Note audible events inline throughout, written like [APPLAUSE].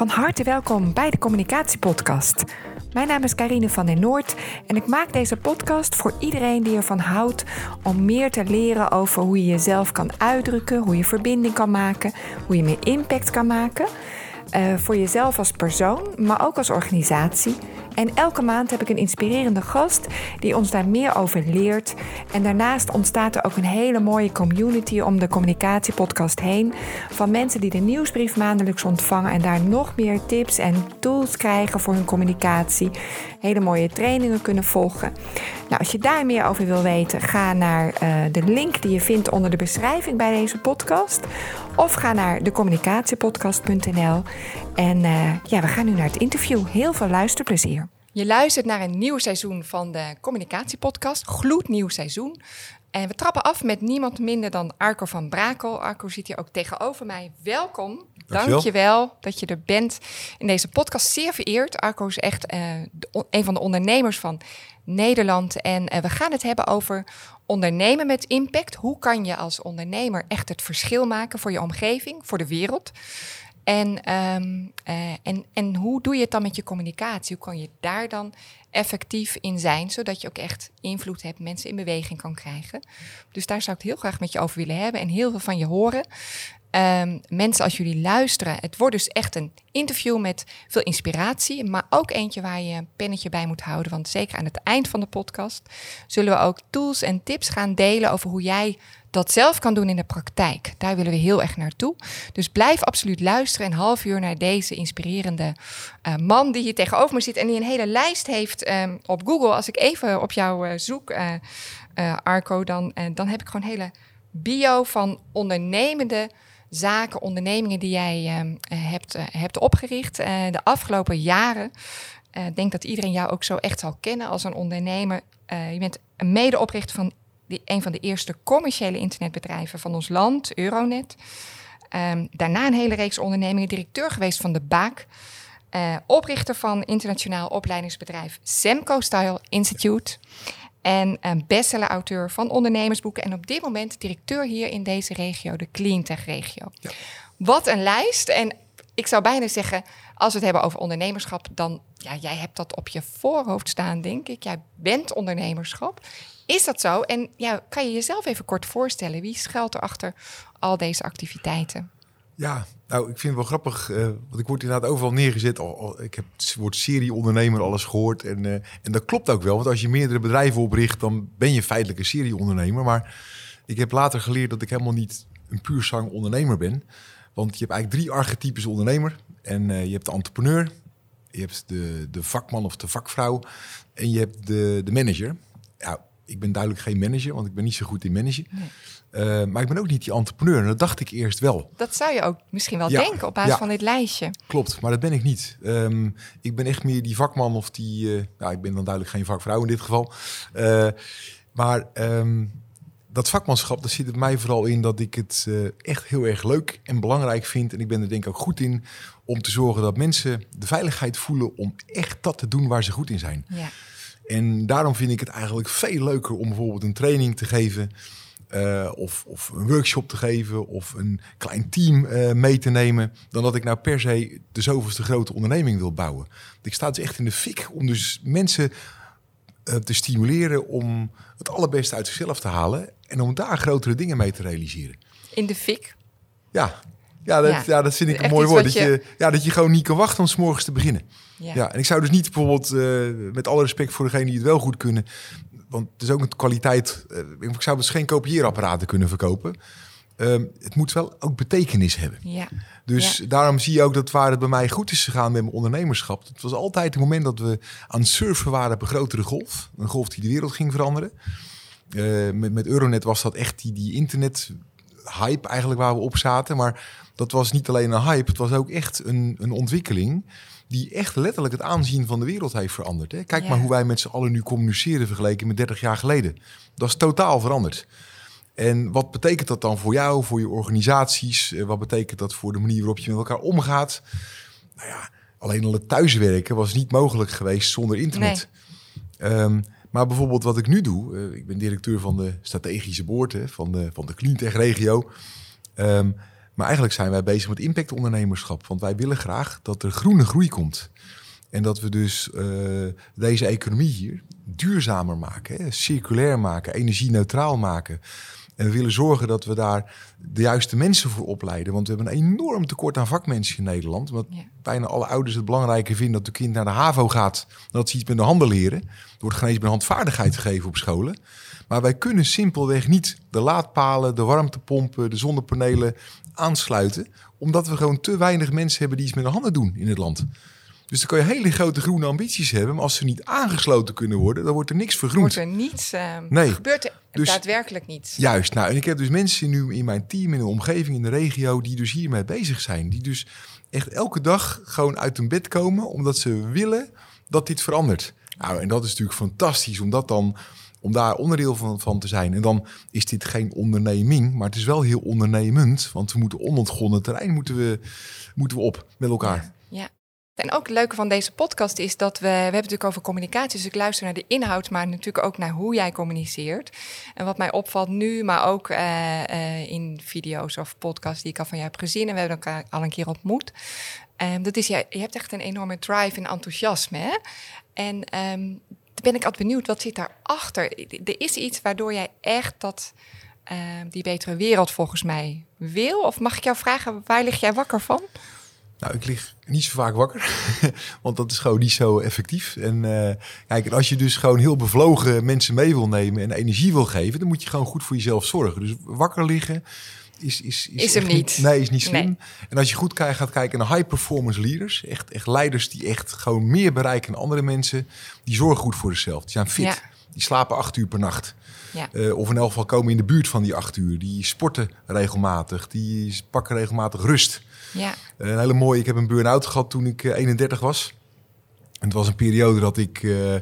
Van harte welkom bij de Communicatiepodcast. Mijn naam is Karine van den Noord en ik maak deze podcast voor iedereen die ervan houdt om meer te leren over hoe je jezelf kan uitdrukken, hoe je verbinding kan maken, hoe je meer impact kan maken. Uh, voor jezelf als persoon, maar ook als organisatie. En elke maand heb ik een inspirerende gast die ons daar meer over leert. En daarnaast ontstaat er ook een hele mooie community om de communicatiepodcast heen. Van mensen die de nieuwsbrief maandelijks ontvangen en daar nog meer tips en tools krijgen voor hun communicatie. Hele mooie trainingen kunnen volgen. Nou, als je daar meer over wil weten, ga naar uh, de link die je vindt onder de beschrijving bij deze podcast. Of ga naar decommunicatiepodcast.nl. En uh, ja, we gaan nu naar het interview. Heel veel luisterplezier. Je luistert naar een nieuw seizoen van de Communicatiepodcast. Gloednieuw seizoen. En we trappen af met niemand minder dan Arco van Brakel. Arco zit hier ook tegenover mij. Welkom. Dank je wel dat je er bent in deze podcast. Zeer vereerd. Arco is echt uh, een van de ondernemers van Nederland. En uh, we gaan het hebben over ondernemen met impact. Hoe kan je als ondernemer echt het verschil maken voor je omgeving, voor de wereld? En, um, uh, en, en hoe doe je het dan met je communicatie? Hoe kan je daar dan effectief in zijn, zodat je ook echt invloed hebt, mensen in beweging kan krijgen? Dus daar zou ik het heel graag met je over willen hebben en heel veel van je horen. Um, mensen, als jullie luisteren, het wordt dus echt een interview met veel inspiratie, maar ook eentje waar je een pennetje bij moet houden. Want zeker aan het eind van de podcast zullen we ook tools en tips gaan delen over hoe jij dat zelf kan doen in de praktijk. Daar willen we heel erg naartoe. Dus blijf absoluut luisteren een half uur naar deze inspirerende uh, man die hier tegenover me zit en die een hele lijst heeft um, op Google. Als ik even op jou uh, zoek, uh, Arco, dan, dan heb ik gewoon hele bio van ondernemende zaken, ondernemingen die jij uh, hebt, uh, hebt opgericht uh, de afgelopen jaren. Ik denk dat iedereen jou ook zo echt zal kennen als een ondernemer. je bent een medeoprichter van die, een van de eerste commerciële internetbedrijven van ons land, Euronet. Um, daarna een hele reeks ondernemingen, directeur geweest van de Baak. oprichter van internationaal opleidingsbedrijf Semco Style Institute. En een bestseller-auteur van ondernemersboeken. En op dit moment directeur hier in deze regio, de Cleantech regio. Ja. Wat een lijst. En ik zou bijna zeggen, als we het hebben over ondernemerschap, dan, ja, jij hebt dat op je voorhoofd staan, denk ik. Jij bent ondernemerschap. Is dat zo? En ja, kan je jezelf even kort voorstellen? Wie schuilt er achter al deze activiteiten? Ja, nou, ik vind het wel grappig, uh, want ik word inderdaad overal neergezet. Al, ik heb het woord serieondernemer alles gehoord. En, uh, en dat klopt ook wel, want als je meerdere bedrijven opricht, dan ben je feitelijk een serieondernemer. Maar ik heb later geleerd dat ik helemaal niet een puur zang ondernemer ben. Want je hebt eigenlijk drie archetypes ondernemer. En uh, je hebt de entrepreneur, je hebt de, de vakman of de vakvrouw en je hebt de, de manager. Ja, ik ben duidelijk geen manager, want ik ben niet zo goed in managen. Nee. Uh, maar ik ben ook niet die entrepreneur. En dat dacht ik eerst wel. Dat zou je ook misschien wel ja, denken op basis ja, van dit lijstje. Klopt, maar dat ben ik niet. Um, ik ben echt meer die vakman of die... Uh, nou, ik ben dan duidelijk geen vakvrouw in dit geval. Uh, maar um, dat vakmanschap, dat zit het mij vooral in dat ik het echt heel erg leuk en belangrijk vind. En ik ben er denk ik ook goed in om te zorgen dat mensen de veiligheid voelen om echt dat te doen waar ze goed in zijn. Ja. En daarom vind ik het eigenlijk veel leuker om bijvoorbeeld een training te geven... Uh, of, of, een workshop te geven of een klein team uh, mee te nemen, dan dat ik nou per se de zoveelste grote onderneming wil bouwen. Ik sta dus echt in de fik om dus mensen uh, te stimuleren om het allerbeste uit zichzelf te halen en om daar grotere dingen mee te realiseren. In de fik? Ja, ja, dat, ja. ja dat vind ik een mooi woord. Dat je... je... ja, dat je gewoon niet kan wachten om s morgens te beginnen. Ja. ja. en ik zou dus niet bijvoorbeeld, met alle respect voor degene die het wel goed kunnen, want het is ook een kwaliteit. Uh, ik zou dus geen kopieerapparaten kunnen verkopen. Um, het moet wel ook betekenis hebben. Ja. Dus ja. daarom zie je ook dat waar het bij mij goed is gegaan met mijn ondernemerschap. Het was altijd het moment dat we aan het surfen waren op een grotere golf. Een golf die de wereld ging veranderen. Uh, met, met Euronet was dat echt die, die internet hype eigenlijk waar we op zaten. Maar dat was niet alleen een hype, het was ook echt een, een ontwikkeling die echt letterlijk het aanzien van de wereld heeft veranderd. Hè? Kijk ja. maar hoe wij met z'n allen nu communiceren vergeleken met 30 jaar geleden. Dat is totaal veranderd. En wat betekent dat dan voor jou, voor je organisaties? Wat betekent dat voor de manier waarop je met elkaar omgaat? Nou ja, alleen al het thuiswerken was niet mogelijk geweest zonder internet. Nee. Um, maar bijvoorbeeld wat ik nu doe, uh, ik ben directeur van de strategische boord van de, van de Cleantech regio. Um, Maar eigenlijk zijn wij bezig met impactondernemerschap. Want wij willen graag dat er groene groei komt. En dat we dus uh, deze economie hier duurzamer maken, hè, circulair maken, energie-neutraal maken. En we willen zorgen dat we daar de juiste mensen voor opleiden. Want we hebben een enorm tekort aan vakmensen in Nederland. Want bijna alle ouders het belangrijker vinden dat de kind naar de HAVO gaat. Dat ze iets met de handen leren. Er wordt geen eens bij handvaardigheid gegeven op scholen. Maar wij kunnen simpelweg niet de laadpalen, de warmtepompen, de zonnepanelen aansluiten. Omdat we gewoon te weinig mensen hebben die iets met de handen doen in het land. Dus dan kan je hele grote groene ambities hebben, maar als ze niet aangesloten kunnen worden, dan wordt er niks vergroend. Wordt er niets, uh, nee. gebeurt er dus, daadwerkelijk niets. Juist, nou en ik heb dus mensen nu in mijn team, in de omgeving, in de regio, die dus hiermee bezig zijn. Die dus echt elke dag gewoon uit hun bed komen, omdat ze willen dat dit verandert. Nou, en dat is natuurlijk fantastisch, om dat dan om daar onderdeel van, van te zijn. En dan is dit geen onderneming, maar het is wel heel ondernemend. Want we moeten onontgonnen terrein moeten we, moeten we op met elkaar. ja. En ook het leuke van deze podcast is dat we, we hebben het natuurlijk over communicatie, dus ik luister naar de inhoud, maar natuurlijk ook naar hoe jij communiceert. En wat mij opvalt nu, maar ook uh, uh, in video's of podcasts die ik al van jou heb gezien en we hebben elkaar al een keer ontmoet. Um, dat is, je, je hebt echt een enorme drive en enthousiasme. Hè? En um, ben ik altijd benieuwd, wat zit daarachter? Er is iets waardoor jij echt dat, uh, die betere wereld volgens mij wil? Of mag ik jou vragen, waar lig jij wakker van? Nou, ik lig niet zo vaak wakker, [LAUGHS] want dat is gewoon niet zo effectief. En uh, kijk, als je dus gewoon heel bevlogen mensen mee wil nemen en energie wil geven, dan moet je gewoon goed voor jezelf zorgen. Dus wakker liggen is, is, is, is hem niet. Nee, is niet slim. En als je goed gaat kijken naar high performance leaders, echt, echt leiders die echt gewoon meer bereiken dan andere mensen, die zorgen goed voor zichzelf. Die zijn fit. Die slapen acht uur per nacht. Ja. Uh, of in elk geval komen in de buurt van die acht uur. Die sporten regelmatig. Die pakken regelmatig rust. Ja. een hele mooie, ik heb een burn-out gehad toen ik 31 eh, was. En het was een periode dat ik uh,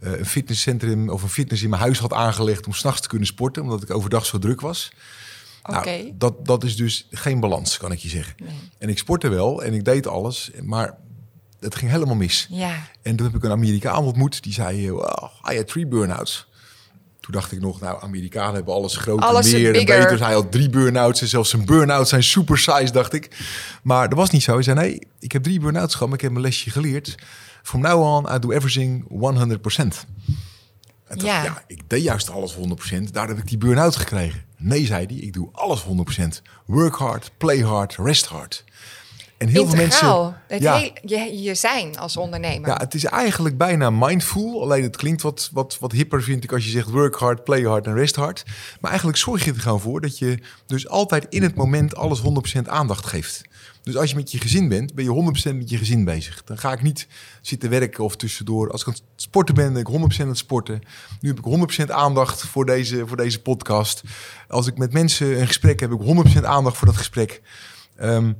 een fitnesscentrum of een fitness in mijn huis had aangelegd om s'nachts te kunnen sporten, omdat ik overdag zo druk was. Nou, dat, dat is dus geen balans, kan ik je zeggen. En ik sportte wel en ik deed alles, maar het ging helemaal mis. Ja. En toen heb ik een Amerikaan ontmoet, die zei, well, I had three burn-outs. Toen dacht ik nog, nou, Amerikanen hebben alles groter, alles meer en beter. Hij had drie burn-outs en zelfs zijn burn-outs zijn super size, dacht ik. Maar dat was niet zo. Hij zei, nee, ik heb drie burn-outs gehad, maar ik heb mijn lesje geleerd. From now on, I do everything 100%. En ja. ja, ik deed juist alles 100%. Daar heb ik die burn-out gekregen. Nee, zei hij, ik doe alles 100%. Work hard, play hard, rest hard. En heel veel mensen. Het ja, heel, je, je zijn als ondernemer. Ja, het is eigenlijk bijna mindful. Alleen het klinkt wat, wat, wat hipper, vind ik, als je zegt work hard, play hard en rest hard. Maar eigenlijk zorg je er gewoon voor dat je dus altijd in het moment alles 100% aandacht geeft. Dus als je met je gezin bent, ben je 100% met je gezin bezig. Dan ga ik niet zitten werken of tussendoor. Als ik aan het sporten ben, ben ik 100% aan het sporten. Nu heb ik 100% aandacht voor deze, voor deze podcast. Als ik met mensen een gesprek heb, heb ik 100% aandacht voor dat gesprek. Um,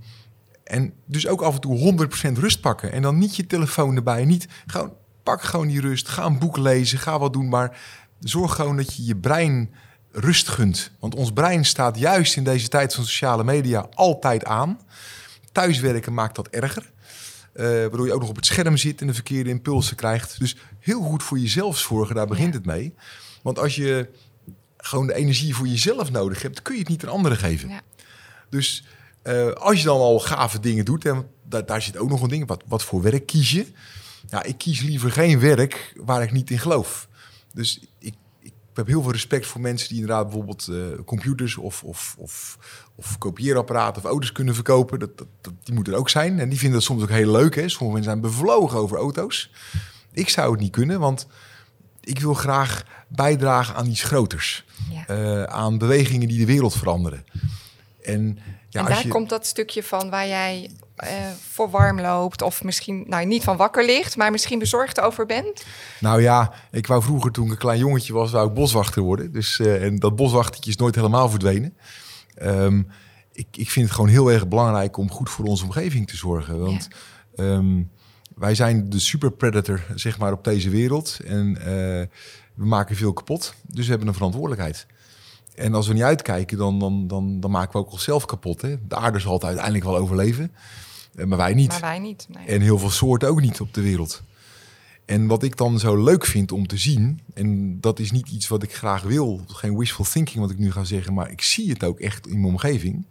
en dus ook af en toe 100% rust pakken. En dan niet je telefoon erbij. Niet gewoon, pak gewoon die rust. Ga een boek lezen. Ga wat doen. Maar zorg gewoon dat je je brein rust gunt. Want ons brein staat juist in deze tijd van sociale media altijd aan. Thuiswerken maakt dat erger. Uh, waardoor je ook nog op het scherm zit en de verkeerde impulsen krijgt. Dus heel goed voor jezelf zorgen, daar begint het mee. Want als je gewoon de energie voor jezelf nodig hebt, kun je het niet aan anderen geven. Ja. Dus uh, als je dan al gave dingen doet, en daar, daar zit ook nog een ding, wat, wat voor werk kies je? Ja, ik kies liever geen werk waar ik niet in geloof. Dus heb heel veel respect voor mensen die inderdaad bijvoorbeeld uh, computers of, of, of, of kopieerapparaten of auto's kunnen verkopen. Dat, dat, dat, die moeten er ook zijn. En die vinden dat soms ook heel leuk. Hè? Sommige mensen zijn bevlogen over auto's. Ik zou het niet kunnen, want ik wil graag bijdragen aan iets groters. Ja. Uh, aan bewegingen die de wereld veranderen. En ja, en daar komt dat stukje van waar jij uh, voor warm loopt. Of misschien, nou niet van wakker ligt, maar misschien bezorgd over bent. Nou ja, ik wou vroeger toen ik een klein jongetje was, wou ik boswachter worden. Dus, uh, en dat boswachtertje is nooit helemaal verdwenen. Um, ik, ik vind het gewoon heel erg belangrijk om goed voor onze omgeving te zorgen. Want ja. um, wij zijn de super predator, zeg maar, op deze wereld. En uh, we maken veel kapot. Dus we hebben een verantwoordelijkheid. En als we niet uitkijken, dan, dan, dan, dan maken we ook onszelf kapot. Hè? De aarde zal het uiteindelijk wel overleven, eh, maar wij niet. Maar wij niet. Nee. En heel veel soorten ook niet op de wereld. En wat ik dan zo leuk vind om te zien, en dat is niet iets wat ik graag wil, geen wishful thinking wat ik nu ga zeggen, maar ik zie het ook echt in mijn omgeving,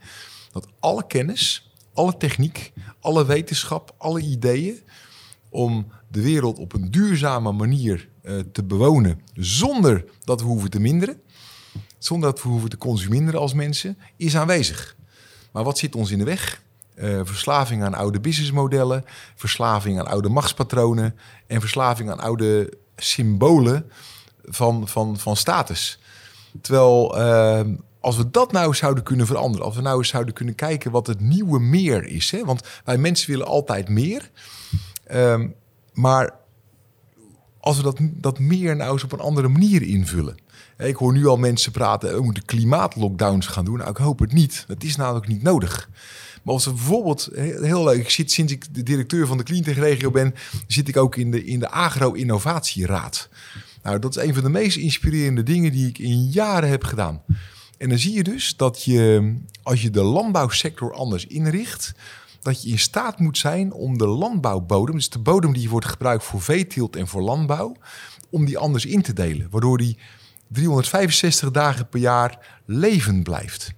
dat alle kennis, alle techniek, alle wetenschap, alle ideeën om de wereld op een duurzame manier uh, te bewonen zonder dat we hoeven te minderen, zonder dat we hoeven te consumeren als mensen, is aanwezig. Maar wat zit ons in de weg? Uh, verslaving aan oude businessmodellen, verslaving aan oude machtspatronen en verslaving aan oude symbolen van, van, van status. Terwijl uh, als we dat nou zouden kunnen veranderen, als we nou eens zouden kunnen kijken wat het nieuwe meer is. Hè? Want wij mensen willen altijd meer. Um, maar als we dat, dat meer nou eens op een andere manier invullen. Ik hoor nu al mensen praten, we moeten klimaatlockdowns gaan doen. Nou, ik hoop het niet. Dat is namelijk niet nodig. Maar als we bijvoorbeeld, heel leuk, ik zit sinds ik de directeur van de Cleantech-regio ben, zit ik ook in de, in de Agro-innovatieraad. Nou, dat is een van de meest inspirerende dingen die ik in jaren heb gedaan. En dan zie je dus dat je, als je de landbouwsector anders inricht, dat je in staat moet zijn om de landbouwbodem, dus de bodem die wordt gebruikt voor veeteelt en voor landbouw, om die anders in te delen. Waardoor die 365 dagen per jaar levend blijft.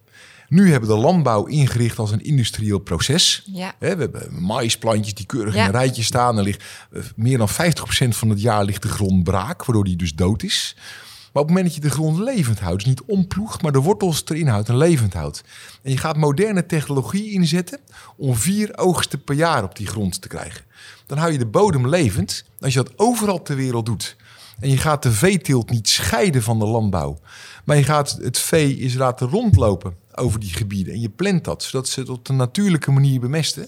Nu hebben we de landbouw ingericht als een industrieel proces. Ja. we hebben maïsplantjes die keurig in een rijtje staan. Er ligt eh, meer dan 50% van het jaar ligt de grond braak, waardoor die dus dood is. Maar op het moment dat je de grond levend houdt, dus niet omploegt, maar de wortels erin houdt en levend houdt. En je gaat moderne technologie inzetten om vier oogsten per jaar op die grond te krijgen. Dan hou je de bodem levend. Als je dat overal ter wereld doet. En je gaat de veeteelt niet scheiden van de landbouw. Maar je gaat het vee eens laten rondlopen over die gebieden. En je plant dat, zodat ze het op een natuurlijke manier bemesten.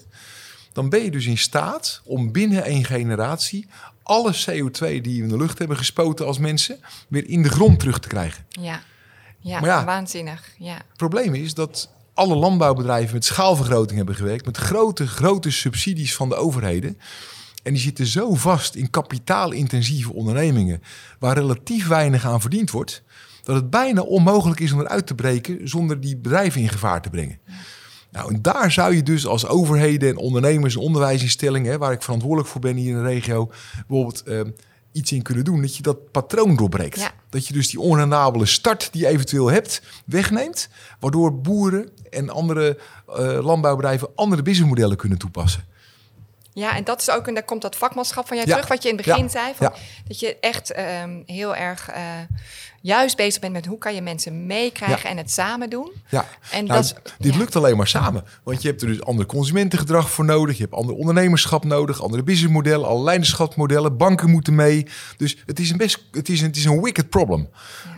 Dan ben je dus in staat om binnen één generatie alle CO2 die we in de lucht hebben gespoten als mensen, weer in de grond terug te krijgen. Ja, ja, waanzinnig. Ja. Het probleem is dat alle landbouwbedrijven met schaalvergroting hebben gewerkt, met grote, grote subsidies van de overheden. En die zitten zo vast in kapitaalintensieve ondernemingen, waar relatief weinig aan verdiend wordt, dat het bijna onmogelijk is om eruit te breken zonder die bedrijven in gevaar te brengen. Nou, en daar zou je dus als overheden en ondernemers en onderwijsinstellingen, waar ik verantwoordelijk voor ben hier in de regio, bijvoorbeeld uh, iets in kunnen doen. Dat je dat patroon doorbreekt. Dat je dus die onrendabele start die je eventueel hebt, wegneemt. Waardoor boeren en andere uh, landbouwbedrijven andere businessmodellen kunnen toepassen. Ja, en dat is ook, en daar komt dat vakmanschap van jij terug, wat je in het begin zei. Van, Dat je echt um, heel erg uh, juist bezig bent met hoe kan je mensen meekrijgen en het samen doen. Ja, en nou, dat dit lukt alleen maar samen. Want je hebt er dus ander consumentengedrag voor nodig. Je hebt ander ondernemerschap nodig, andere businessmodellen, allerlei leiderschapsmodellen. Banken moeten mee. Dus het is een best, het is een, het is een wicked problem.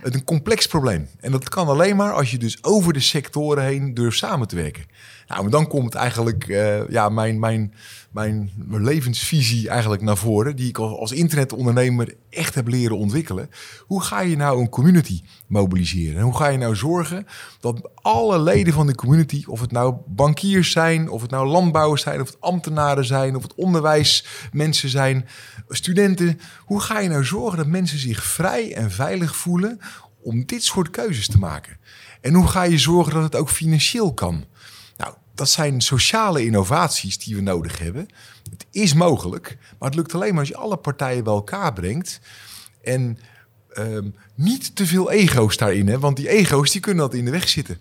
Het een complex probleem. En dat kan alleen maar als je dus over de sectoren heen durft samen te werken. Nou, dan komt eigenlijk uh, ja, mijn, mijn, mijn, mijn levensvisie eigenlijk naar voren, die ik als internetondernemer echt heb leren ontwikkelen. Hoe ga je nou een community mobiliseren? En hoe ga je nou zorgen dat alle leden van de community, of het nou bankiers zijn, of het nou landbouwers zijn, of het ambtenaren zijn, of het onderwijsmensen zijn, studenten, hoe ga je nou zorgen dat mensen zich vrij en veilig voelen om dit soort keuzes te maken? En hoe ga je zorgen dat het ook financieel kan? dat zijn sociale innovaties die we nodig hebben. Is mogelijk, maar het lukt alleen maar als je alle partijen bij elkaar brengt. En ehm, niet te veel ego's daarin, hè? want die ego's die kunnen dat in de weg zitten.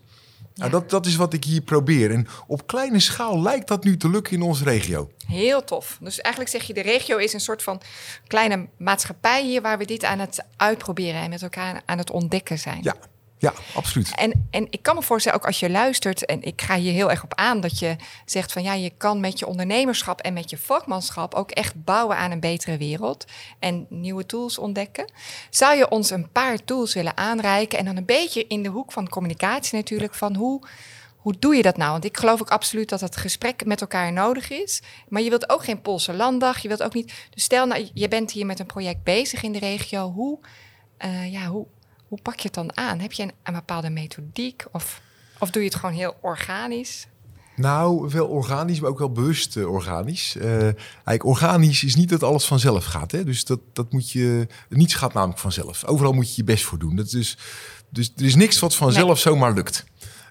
Nou, dat, dat is wat ik hier probeer. En op kleine schaal lijkt dat nu te lukken in onze regio. Heel tof. Dus eigenlijk zeg je, de regio is een soort van kleine maatschappij hier... waar we dit aan het uitproberen en met elkaar aan het ontdekken zijn. Ja, ja, absoluut. En, en ik kan me voorstellen, ook als je luistert, en ik ga hier heel erg op aan, dat je zegt van ja, je kan met je ondernemerschap en met je vakmanschap ook echt bouwen aan een betere wereld en nieuwe tools ontdekken. Zou je ons een paar tools willen aanreiken en dan een beetje in de hoek van communicatie natuurlijk, van hoe, hoe doe je dat nou? Want ik geloof ook absoluut dat het gesprek met elkaar nodig is. Maar je wilt ook geen Poolse landdag. Je wilt ook niet. Dus stel nou, je bent hier met een project bezig in de regio. Hoe, uh, ja, hoe, hoe pak je het dan aan? Heb je een, een bepaalde methodiek of, of doe je het gewoon heel organisch? Nou, wel organisch, maar ook wel bewust uh, organisch. Uh, eigenlijk organisch is niet dat alles vanzelf gaat. Hè? Dus dat, dat moet je. Niets gaat namelijk vanzelf. Overal moet je je best voor doen. Dat is, dus er is niks wat vanzelf zomaar lukt.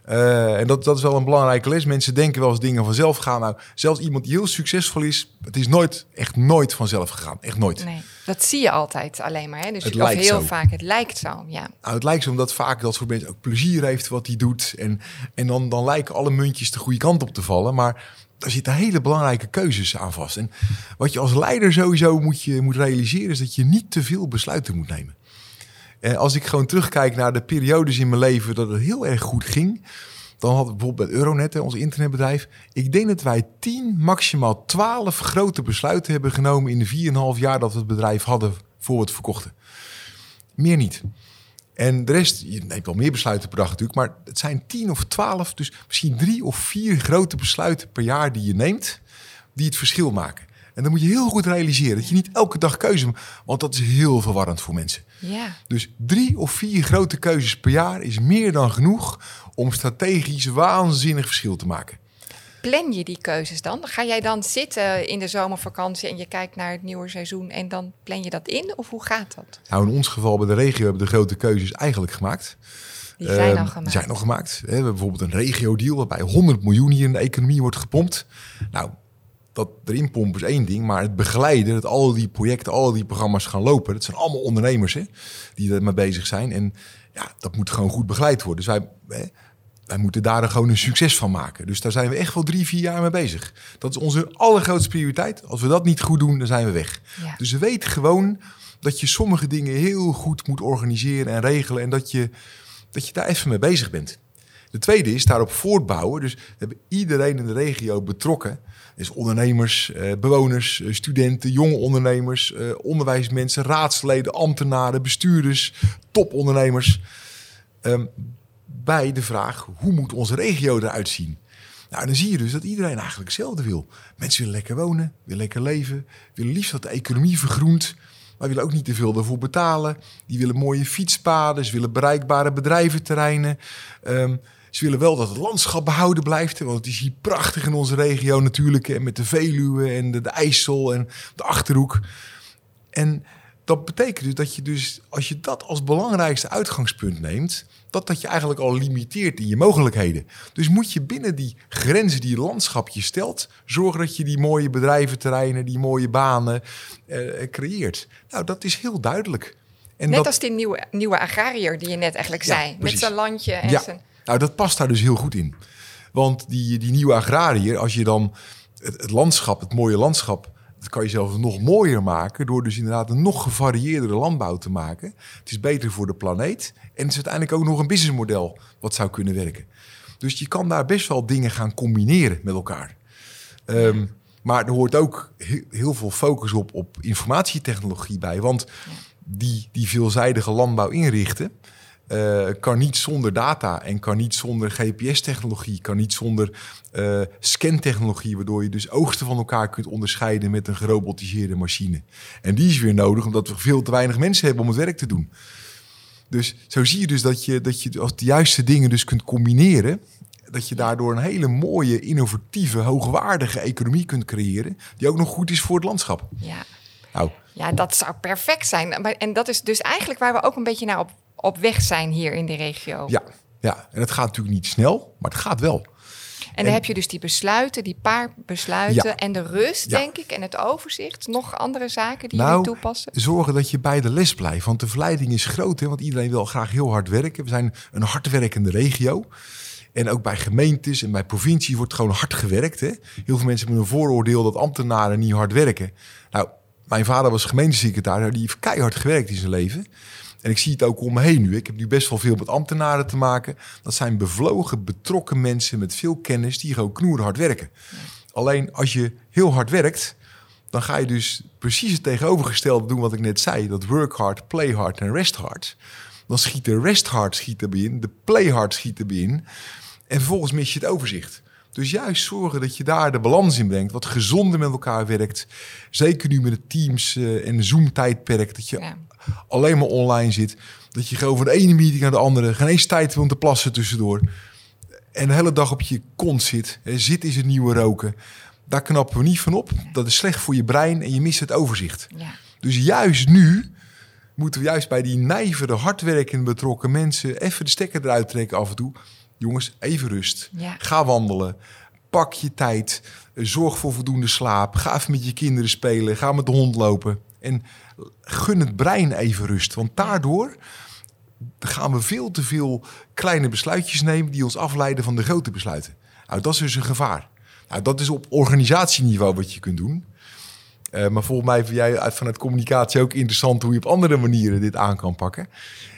Uh, en dat, dat is wel een belangrijke les. Mensen denken wel eens dingen vanzelf gaan. Nou, zelfs iemand die heel succesvol is, het is nooit, echt nooit vanzelf gegaan. Echt nooit. Nee, dat zie je altijd alleen maar. Hè? Dus het lijkt heel vaak, het lijkt zo. Ja. Nou, het lijkt zo omdat vaak dat soort mensen ook plezier heeft wat hij doet. En, en dan, dan lijken alle muntjes de goede kant op te vallen. Maar daar zitten hele belangrijke keuzes aan vast. En wat je als leider sowieso moet, je, moet realiseren, is dat je niet te veel besluiten moet nemen. En als ik gewoon terugkijk naar de periodes in mijn leven dat het heel erg goed ging, dan we bijvoorbeeld bij Euronet, ons internetbedrijf. Ik denk dat wij 10, maximaal 12 grote besluiten hebben genomen in de 4,5 jaar dat we het bedrijf hadden voor we het verkochten. Meer niet. En de rest, je neemt wel meer besluiten per dag natuurlijk, maar het zijn 10 of 12, dus misschien drie of vier grote besluiten per jaar die je neemt, die het verschil maken. En dan moet je heel goed realiseren dat je niet elke dag keuze maakt, want dat is heel verwarrend voor mensen. Ja. Dus drie of vier grote keuzes per jaar is meer dan genoeg om strategisch waanzinnig verschil te maken. Plan je die keuzes dan? Ga jij dan zitten in de zomervakantie en je kijkt naar het nieuwe seizoen en dan plan je dat in? Of hoe gaat dat? Nou, in ons geval bij de regio hebben de grote keuzes eigenlijk gemaakt. Die zijn al ehm, gemaakt. Die zijn nog gemaakt. We hebben bijvoorbeeld een regio-deal waarbij 100 miljoen hier in de economie wordt gepompt. Nou, dat erin pompen is één ding, maar het begeleiden, dat al die projecten, al die programma's gaan lopen, dat zijn allemaal ondernemers hè, die er mee bezig zijn. En ja, dat moet gewoon goed begeleid worden. Dus wij, hè, wij moeten daar gewoon een succes van maken. Dus daar zijn we echt wel drie, vier jaar mee bezig. Dat is onze allergrootste prioriteit. Als we dat niet goed doen, dan zijn we weg. Dus we weten gewoon dat je sommige dingen heel goed moet organiseren en regelen. En dat je, dat je daar even mee bezig bent. De tweede is daarop voortbouwen. Dus we hebben iedereen in de regio betrokken. Dus ondernemers, eh, bewoners, eh, studenten, jonge ondernemers, eh, onderwijsmensen, raadsleden, ambtenaren, bestuurders, topondernemers. Um, bij de vraag, hoe moet onze regio eruit zien? Nou, dan zie je dus dat iedereen eigenlijk hetzelfde wil. Mensen willen lekker wonen, willen lekker leven, willen liefst dat de economie vergroent. Maar willen ook niet te veel ervoor betalen. Die willen mooie fietspaden, ze willen bereikbare bedrijventerreinen. Um, ze willen wel dat het landschap behouden blijft. Want het is hier prachtig in onze regio natuurlijk. En met de Veluwe en de, de IJssel en de Achterhoek. En dat betekent dus dat je dus, als je dat als belangrijkste uitgangspunt neemt, dat dat je eigenlijk al limiteert in je mogelijkheden. Dus moet je binnen die grenzen die je landschap je stelt, zorgen dat je die mooie bedrijventerreinen, die mooie banen eh, creëert. Nou, dat is heel duidelijk. En net als die nieuwe, nieuwe agrariër die je net eigenlijk zei, met zijn landje en ja. zijn... Nou, dat past daar dus heel goed in. Want die, die nieuwe agrariër, als je dan het, landschap, het mooie landschap dat kan je zelfs nog mooier maken door dus inderdaad een nog gevarieerdere landbouw te maken. Het is beter voor de planeet en het is uiteindelijk ook nog een businessmodel wat zou kunnen werken. Dus je kan daar best wel dingen gaan combineren met elkaar. Um, maar er hoort ook heel veel focus op, op informatietechnologie bij. Want die, die veelzijdige landbouw inrichten, uh, kan niet zonder data en kan niet zonder GPS-technologie, kan niet zonder uh, scantechnologie, waardoor je dus oogsten van elkaar kunt onderscheiden met een gerobotiseerde machine. En die is weer nodig omdat we veel te weinig mensen hebben om het werk te doen. Dus zo zie je dus dat je, dat je als de juiste dingen dus kunt combineren, dat je daardoor een hele mooie, innovatieve, hoogwaardige economie kunt creëren, die ook nog goed is voor het landschap. Ja. Nou. Ja, dat zou perfect zijn. En dat is dus eigenlijk waar we ook een beetje naar op op weg zijn hier in de regio. Ja, ja. en het gaat natuurlijk niet snel, maar het gaat wel. En, dan heb je dus die besluiten, die paar besluiten en de rust, denk ik, en het overzicht. Nog andere zaken die nou, je toepassen? Zorgen dat je bij de les blijft. Want de verleiding is groot, hè, want iedereen wil graag heel hard werken. We zijn een hardwerkende regio. En ook bij gemeentes en bij provincie wordt gewoon hard gewerkt. Hè. Heel veel mensen hebben een vooroordeel dat ambtenaren niet hard werken. Nou, mijn vader was gemeentesecretaris, die heeft keihard gewerkt in zijn leven. En ik zie het ook om me heen nu. Ik heb nu best wel veel met ambtenaren te maken. Dat zijn bevlogen, betrokken mensen met veel kennis die gewoon knoerhard werken. Alleen als je heel hard werkt, dan ga je dus precies het tegenovergestelde doen wat ik net zei. Dat work hard, play hard en rest hard. Dan schiet de rest hard schiet erbij in, de play hard schiet erbij in. En vervolgens mis je het overzicht. Dus juist zorgen dat je daar de balans in brengt. Wat gezonder met elkaar werkt. Zeker nu met de Teams en Zoom-tijdperk. Dat je alleen maar online zit. Dat je gewoon van de ene meeting naar de andere. Geen eens tijd om te plassen tussendoor. En de hele dag op je kont zit. Zit is het nieuwe roken. Daar knappen we niet van op. Dat is slecht voor je brein en je mist het overzicht. Ja. Dus juist nu moeten we juist bij die nijvere, hardwerkende betrokken mensen even de stekker eruit trekken af en toe jongens, even rust. Ga wandelen. Pak je tijd. Zorg voor voldoende slaap. Ga even met je kinderen spelen. Ga met de hond lopen. En gun het brein even rust. Want daardoor gaan we veel te veel kleine besluitjes nemen die ons afleiden van de grote besluiten. Nou, dat is dus een gevaar. Nou, dat is op organisatieniveau wat je kunt doen. Uh, maar volgens mij vind jij uit vanuit communicatie ook interessant hoe je op andere manieren dit aan kan pakken.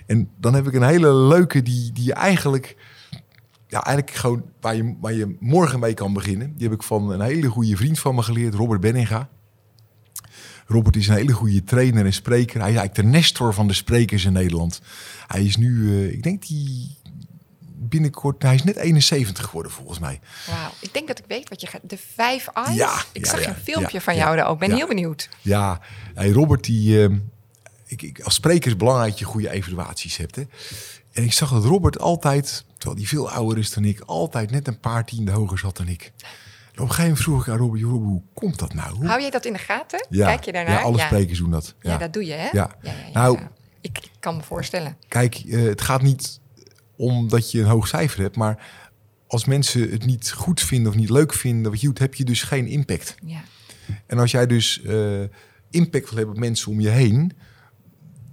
En dan heb ik een hele leuke die, die je eigenlijk, ja, eigenlijk gewoon waar je, waar je morgen mee kan beginnen. Die heb ik van een hele goede vriend van me geleerd, Robert Benninga. Robert is een hele goede trainer en spreker. Hij is eigenlijk de nestor van de sprekers in Nederland. Hij is nu, uh, ik denk die binnenkort, hij is net 71 geworden volgens mij. Wauw, ik denk dat ik weet wat je gaat. De vijf eyes. Ja, ik zag een filmpje van jou daar ook. Ben heel benieuwd. Ja, hey, Robert die, uh, ik, ik, als spreker is belangrijk dat je goede evaluaties hebt. Hè? En ik zag dat Robert altijd, terwijl hij veel ouder is dan ik, altijd net een paar tiende hoger zat dan ik. Op een gegeven moment vroeg ik aan Robert hoe komt dat nou? Hoe... Hou jij dat in de gaten? Ja, Kijk je daarnaar? Ja, alle sprekers doen dat. Ja. dat doe je hè? Ja. Nou, ik, ik kan me voorstellen. Kijk, uh, het gaat niet omdat je een hoog cijfer hebt. Maar als mensen het niet goed vinden of niet leuk vinden wat je doet, heb je dus geen impact. Ja. En als jij dus uh, impact wil hebben op mensen om je heen,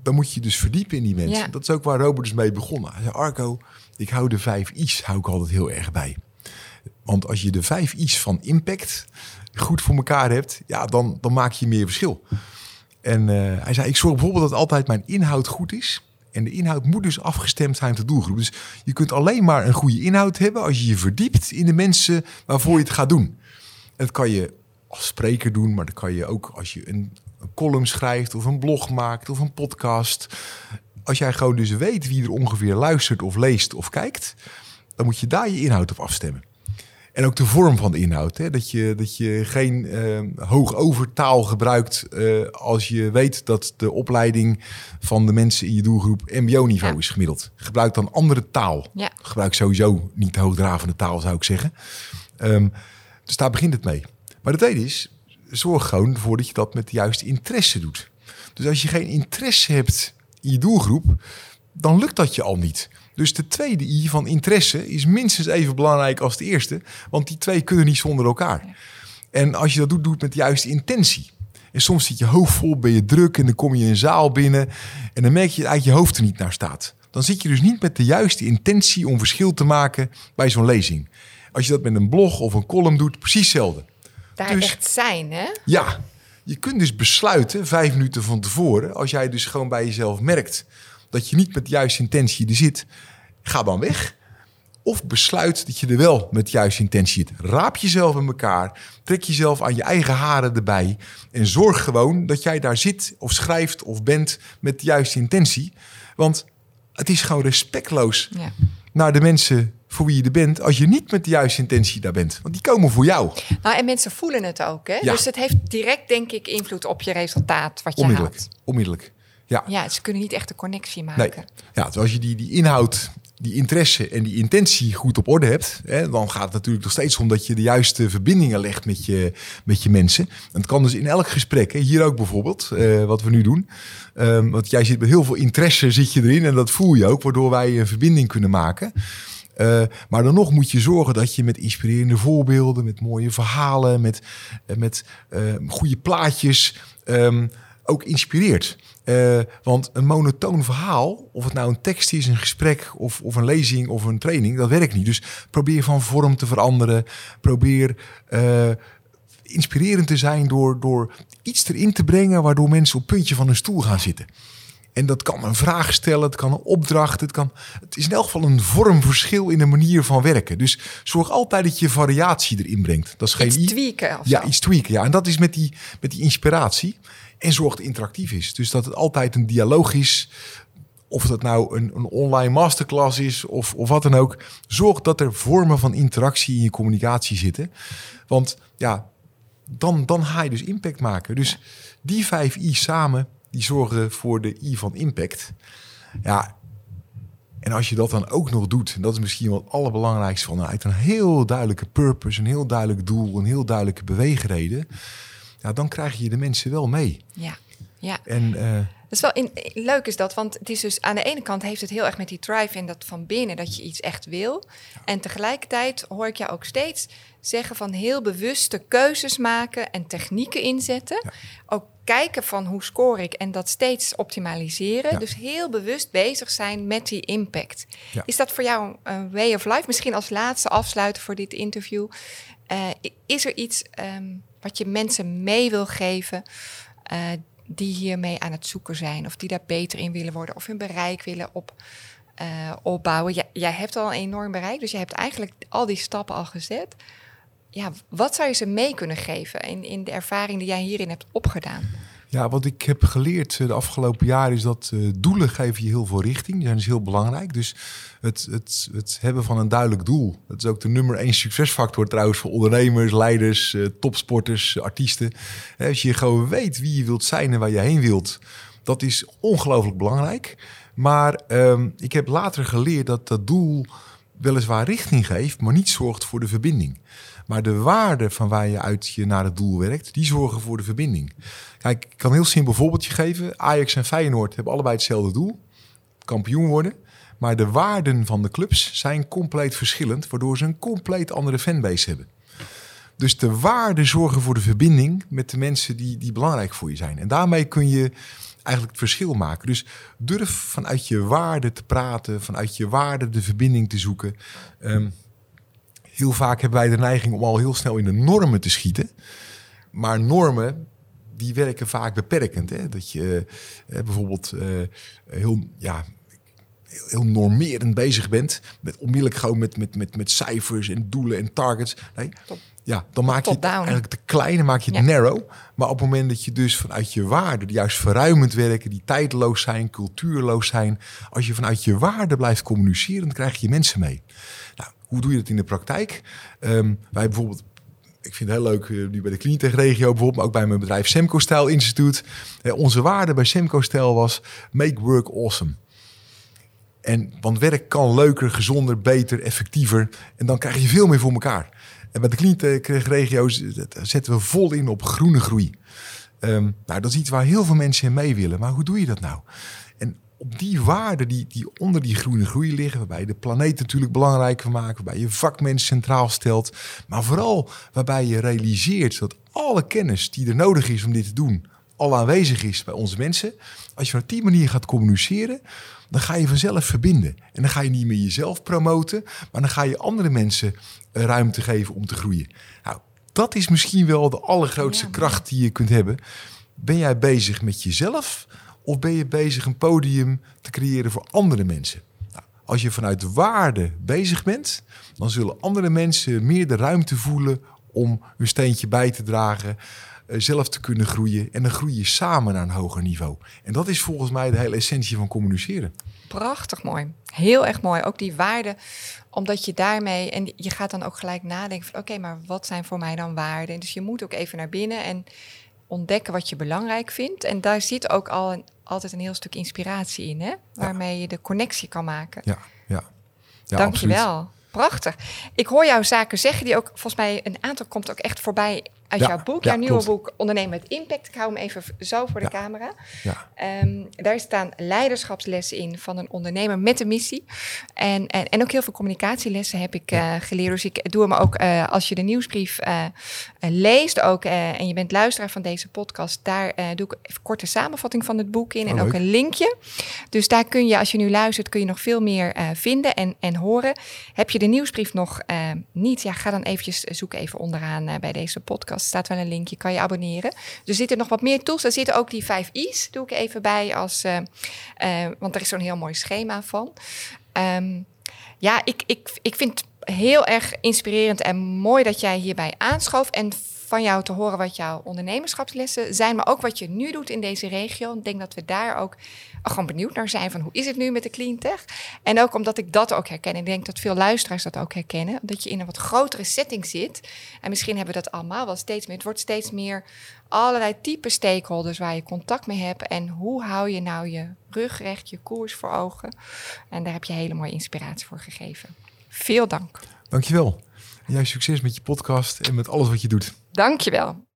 dan moet je dus verdiepen in die mensen. Ja. Dat is ook waar Robert dus mee begonnen. Hij zei, Arco, ik hou de vijf I's hou ik altijd heel erg bij. Want als je de vijf I's van impact goed voor elkaar hebt, ja, dan, dan maak je meer verschil. En uh, hij zei, ik zorg bijvoorbeeld dat altijd mijn inhoud goed is. En de inhoud moet dus afgestemd zijn op de doelgroep. Dus je kunt alleen maar een goede inhoud hebben als je je verdiept in de mensen waarvoor je het gaat doen. En dat kan je als spreker doen, maar dat kan je ook als je een, een column schrijft of een blog maakt of een podcast. Als jij gewoon dus weet wie er ongeveer luistert of leest of kijkt, dan moet je daar je inhoud op afstemmen. En ook de vorm van de inhoud. Hè? Dat, je, dat je geen uh, hoog overtaal gebruikt uh, als je weet dat de opleiding van de mensen in je doelgroep MBO-niveau is gemiddeld. Gebruik dan andere taal. Ja. Gebruik sowieso niet hoogdravende taal, zou ik zeggen. Um, dus daar begint het mee. Maar de tweede is, zorg gewoon ervoor dat je dat met de juiste interesse doet. Dus als je geen interesse hebt in je doelgroep, dan lukt dat je al niet. Dus de tweede I van interesse is minstens even belangrijk als de eerste, want die twee kunnen niet zonder elkaar. En als je dat doet, doet met de juiste intentie. En soms zit je hoofd vol, ben je druk en dan kom je in een zaal binnen en dan merk je dat je hoofd er niet naar staat. Dan zit je dus niet met de juiste intentie om verschil te maken bij zo'n lezing. Als je dat met een blog of een column doet, precies hetzelfde. Daar dus, echt zijn, hè? Ja, je kunt dus besluiten vijf minuten van tevoren, als jij dus gewoon bij jezelf merkt dat je niet met de juiste intentie er zit, ga dan weg. Of besluit dat je er wel met de juiste intentie zit. Raap jezelf in elkaar. Trek jezelf aan je eigen haren erbij. En zorg gewoon dat jij daar zit of schrijft of bent met de juiste intentie. Want het is gewoon respectloos ja. naar de mensen voor wie je er bent, als je niet met de juiste intentie daar bent. Want die komen voor jou. Nou, en mensen voelen het ook. Hè? Ja. Dus het heeft direct, denk ik, invloed op je resultaat wat je onmiddellijk, haalt. Onmiddellijk. Ja. ja, ze kunnen niet echt een connectie maken. Nee. Ja, dus als je die, die inhoud, die interesse en die intentie goed op orde hebt, hè, dan gaat het natuurlijk nog steeds om dat je de juiste verbindingen legt met je, met je mensen. En het kan dus in elk gesprek, hè, hier ook bijvoorbeeld, uh, wat we nu doen. Um, want jij zit met heel veel interesse zit je erin en dat voel je ook, waardoor wij een verbinding kunnen maken. Uh, maar dan nog moet je zorgen dat je met inspirerende voorbeelden, met mooie verhalen, met, uh, met goede plaatjes um, ook inspireert. Uh, want een monotoon verhaal, of het nou een tekst is, een gesprek of, of een lezing of een training, dat werkt niet. Dus probeer van vorm te veranderen. Probeer uh, inspirerend te zijn door, door iets erin te brengen waardoor mensen op het puntje van hun stoel gaan zitten. En dat kan een vraag stellen, het kan een opdracht, het, kan, het is in elk geval een vormverschil in de manier van werken. Dus zorg altijd dat je variatie erin brengt. Dat is geen iets tweaken. Of ja, iets tweaken. Ja, en dat is met die, met die inspiratie. En zorg dat het interactief is. Dus dat het altijd een dialoog is. Of dat nou een, een online masterclass is of, of wat dan ook. Zorg dat er vormen van interactie in je communicatie zitten. Want ja, dan, dan ga je dus impact maken. Dus die vijf I samen, die zorgen voor de I van impact. Ja, en als je dat dan ook nog doet, en dat is misschien wel het allerbelangrijkste vanuit een heel duidelijke purpose, een heel duidelijk doel, een heel duidelijke beweegreden ja, dan krijg je de mensen wel mee. Ja. Ja. En, uh, dat is wel in, leuk is dat, want het is dus aan de ene kant heeft het heel erg met die drive en dat van binnen dat je iets echt wil. En tegelijkertijd hoor ik jou ook steeds zeggen van heel bewuste keuzes maken en technieken inzetten. Ook kijken van hoe score ik en dat steeds optimaliseren. Dus heel bewust bezig zijn met die impact. Is dat voor jou een way of life? Misschien als laatste afsluiten voor dit interview. Uh, is er iets um, wat je mensen mee wil geven? Uh, die hiermee aan het zoeken zijn, of die daar beter in willen worden, of hun bereik willen op, uh, opbouwen. Jij, jij hebt al een enorm bereik, dus je hebt eigenlijk al die stappen al gezet. Ja, wat zou je ze mee kunnen geven in, in de ervaring die jij hierin hebt opgedaan? Ja, wat ik heb geleerd eh, de afgelopen jaren is dat uh, doelen geven je heel veel richting. Die zijn dus heel belangrijk. Dus het, het, het hebben van een duidelijk doel. Dat is ook de nummer één succesfactor trouwens voor ondernemers, leiders, uh, topsporters, artiesten. Als je gewoon weet wie je wilt zijn en waar je heen wilt, dat is ongelooflijk belangrijk. Maar um, ik heb later geleerd dat dat doel weliswaar richting geeft, maar niet zorgt voor de verbinding. Maar de waarde van waar je uit je naar het doel werkt, die zorgen voor de verbinding. Kijk, ik kan een heel simpel voorbeeldje geven. Ajax en Feyenoord hebben allebei hetzelfde doel. Kampioen worden. Maar de waarden van de clubs zijn compleet verschillend, waardoor ze een compleet andere fanbase hebben. Dus de waarden zorgen voor de verbinding met de mensen die, die belangrijk voor je zijn. En daarmee kun je eigenlijk het verschil maken. Dus durf vanuit je waarde te praten, vanuit je waarde de verbinding te zoeken. Um, heel vaak hebben wij de neiging om al heel snel in de normen te schieten. Maar normen, die werken vaak beperkend. Hè? Dat je eh, bijvoorbeeld eh, heel, ja, heel normerend bezig bent. Met onmiddellijk gewoon met, met, met, met cijfers en doelen en targets. Nee, ja, dan maak je het eigenlijk te klein, dan maak je het narrow. Maar op het moment dat je dus vanuit je waarden, die juist verruimend werken, die tijdloos zijn, cultuurloos zijn, als je vanuit je waarden blijft communiceren, dan krijg je mensen mee. Hoe doe je dat in de praktijk? Um, wij bijvoorbeeld ik vind het heel leuk, uh, nu bij de Cleantech regio bijvoorbeeld, maar ook bij mijn bedrijf Semco Style Instituut. Uh, onze waarde bij Semco Style was make work awesome. En, want werk kan leuker, gezonder, beter, effectiever. En dan krijg je veel meer voor elkaar. En bij de Cleantech regio zetten we vol in op groene groei. Um, nou, dat is iets waar heel veel mensen in mee willen. Maar hoe doe je dat nou? Op die waarden die, die onder die groene groei liggen, waarbij je de planeet natuurlijk belangrijker maakt, waarbij je vakmensen centraal stelt, maar vooral waarbij je realiseert dat alle kennis die er nodig is om dit te doen, al aanwezig is bij onze mensen. Als je op die manier gaat communiceren, dan ga je vanzelf verbinden. En dan ga je niet meer jezelf promoten, maar dan ga je andere mensen ruimte geven om te groeien. Nou, dat is misschien wel de allergrootste kracht die je kunt hebben. Ben jij bezig met jezelf? Of ben je bezig een podium te creëren voor andere mensen? Nou, als je vanuit waarde bezig bent, dan zullen andere mensen meer de ruimte voelen om hun steentje bij te dragen, eh, zelf te kunnen groeien. En dan groei je samen naar een hoger niveau. En dat is volgens mij de hele essentie van communiceren. Prachtig mooi. Heel erg mooi. Ook die waarde, omdat je daarmee, en je gaat dan ook gelijk nadenken van oké, maar wat zijn voor mij dan waarden? Dus je moet ook even naar binnen en ontdekken wat je belangrijk vindt. En daar zit ook al een, altijd een heel stuk inspiratie in, hè? waarmee je de connectie kan maken. Ja, ja. ja Dank je wel. Prachtig. Ik hoor jouw zaken zeggen die ook, volgens mij, een aantal komt ook echt voorbij uit jouw boek, jouw nieuwe boek Ondernemen met Impact. Ik hou hem even zo voor de camera. Um, daar staan leiderschapslessen in van een ondernemer met een missie. En, en, en ook heel veel communicatielessen heb ik uh, geleerd. Dus ik doe hem ook uh, als je de nieuwsbrief uh, leest ook, en je bent luisteraar van deze podcast, daar doe ik even korte samenvatting van het boek in en oh, ook een linkje. Dus daar kun je, als je nu luistert, kun je nog veel meer vinden en, en horen. Heb je de nieuwsbrief nog niet? Ja, ga dan eventjes zoeken even onderaan bij deze podcast staat wel een linkje, kan je abonneren. Er zitten nog wat meer tools. Er zitten ook die vijf I's, doe ik even bij, als, want er is zo'n heel mooi schema van. Um, ja, ik, ik, ik vind heel erg inspirerend en mooi dat jij hierbij aanschoof. En van jou te horen wat jouw ondernemerschapslessen zijn, maar ook wat je nu doet in deze regio. Ik denk dat we daar ook gewoon benieuwd naar zijn van hoe is het nu met de cleantech. En ook omdat ik dat ook herken. Ik denk dat veel luisteraars dat ook herkennen. Dat je in een wat grotere setting zit. En misschien hebben we dat allemaal wel steeds meer. Het wordt steeds meer allerlei type stakeholders waar je contact mee hebt. En hoe hou je nou je rug recht, je koers voor ogen. En daar heb je hele mooie inspiratie voor gegeven. Veel dank. Dankjewel. Jij succes met je podcast en met alles wat je doet. Dankjewel.